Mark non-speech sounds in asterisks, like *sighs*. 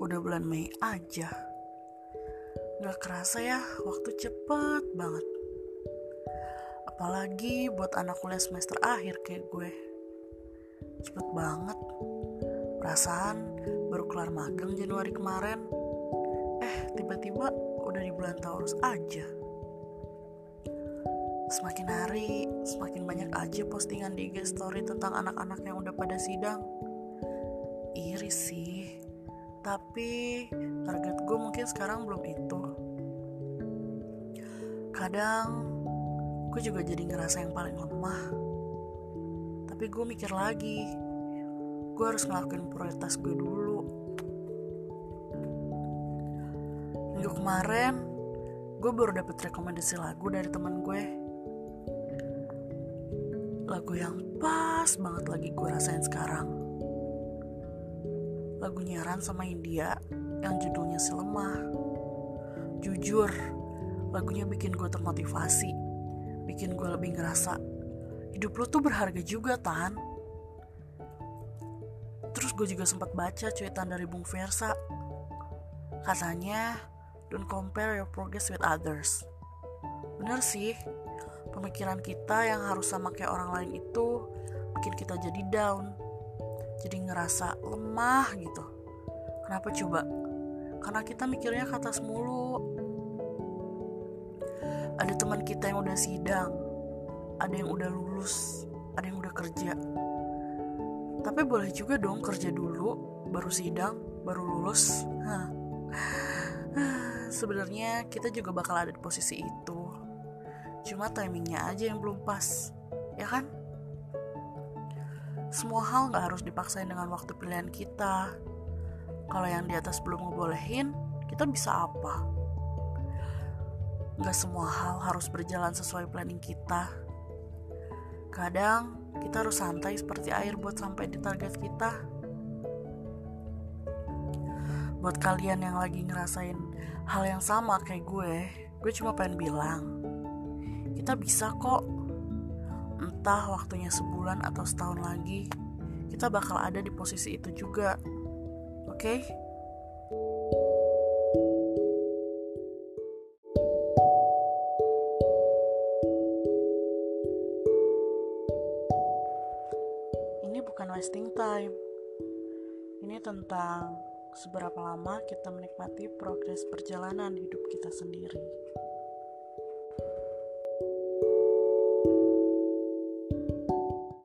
bulan Mei aja. Gak kerasa ya, waktu cepet banget. Apalagi buat anak kuliah semester akhir kayak gue. Cepet banget. Perasaan baru kelar magang Januari kemarin. Eh, tiba-tiba udah di bulan Taurus aja. Semakin hari, semakin banyak aja postingan di IG story tentang anak-anak yang udah pada sidang. Iri sih, tapi target gue mungkin sekarang belum itu. Kadang gue juga jadi ngerasa yang paling lemah. Tapi gue mikir lagi, gue harus ngelakuin prioritas gue dulu. Minggu kemarin, gue baru dapet rekomendasi lagu dari teman gue. Lagu yang pas banget lagi gue rasain sekarang lagu nyaran sama India yang judulnya Si Lemah. Jujur, lagunya bikin gue termotivasi, bikin gue lebih ngerasa hidup lo tuh berharga juga, Tan. Terus gue juga sempat baca cuitan dari Bung Versa. Katanya, don't compare your progress with others. Bener sih, pemikiran kita yang harus sama kayak orang lain itu bikin kita jadi down jadi ngerasa lemah gitu. Kenapa coba? Karena kita mikirnya ke atas mulu. Ada teman kita yang udah sidang, ada yang udah lulus, ada yang udah kerja. Tapi boleh juga dong kerja dulu, baru sidang, baru lulus. *sighs* Sebenarnya kita juga bakal ada di posisi itu. Cuma timingnya aja yang belum pas, ya kan? Semua hal gak harus dipaksain dengan waktu pilihan kita. Kalau yang di atas belum ngebolehin, kita bisa apa? Gak semua hal harus berjalan sesuai planning kita. Kadang kita harus santai seperti air buat sampai di target kita. Buat kalian yang lagi ngerasain hal yang sama kayak gue, gue cuma pengen bilang, kita bisa kok entah waktunya sebulan atau setahun lagi, kita bakal ada di posisi itu juga. Oke? Okay? Ini bukan wasting time. Ini tentang seberapa lama kita menikmati progres perjalanan hidup kita sendiri.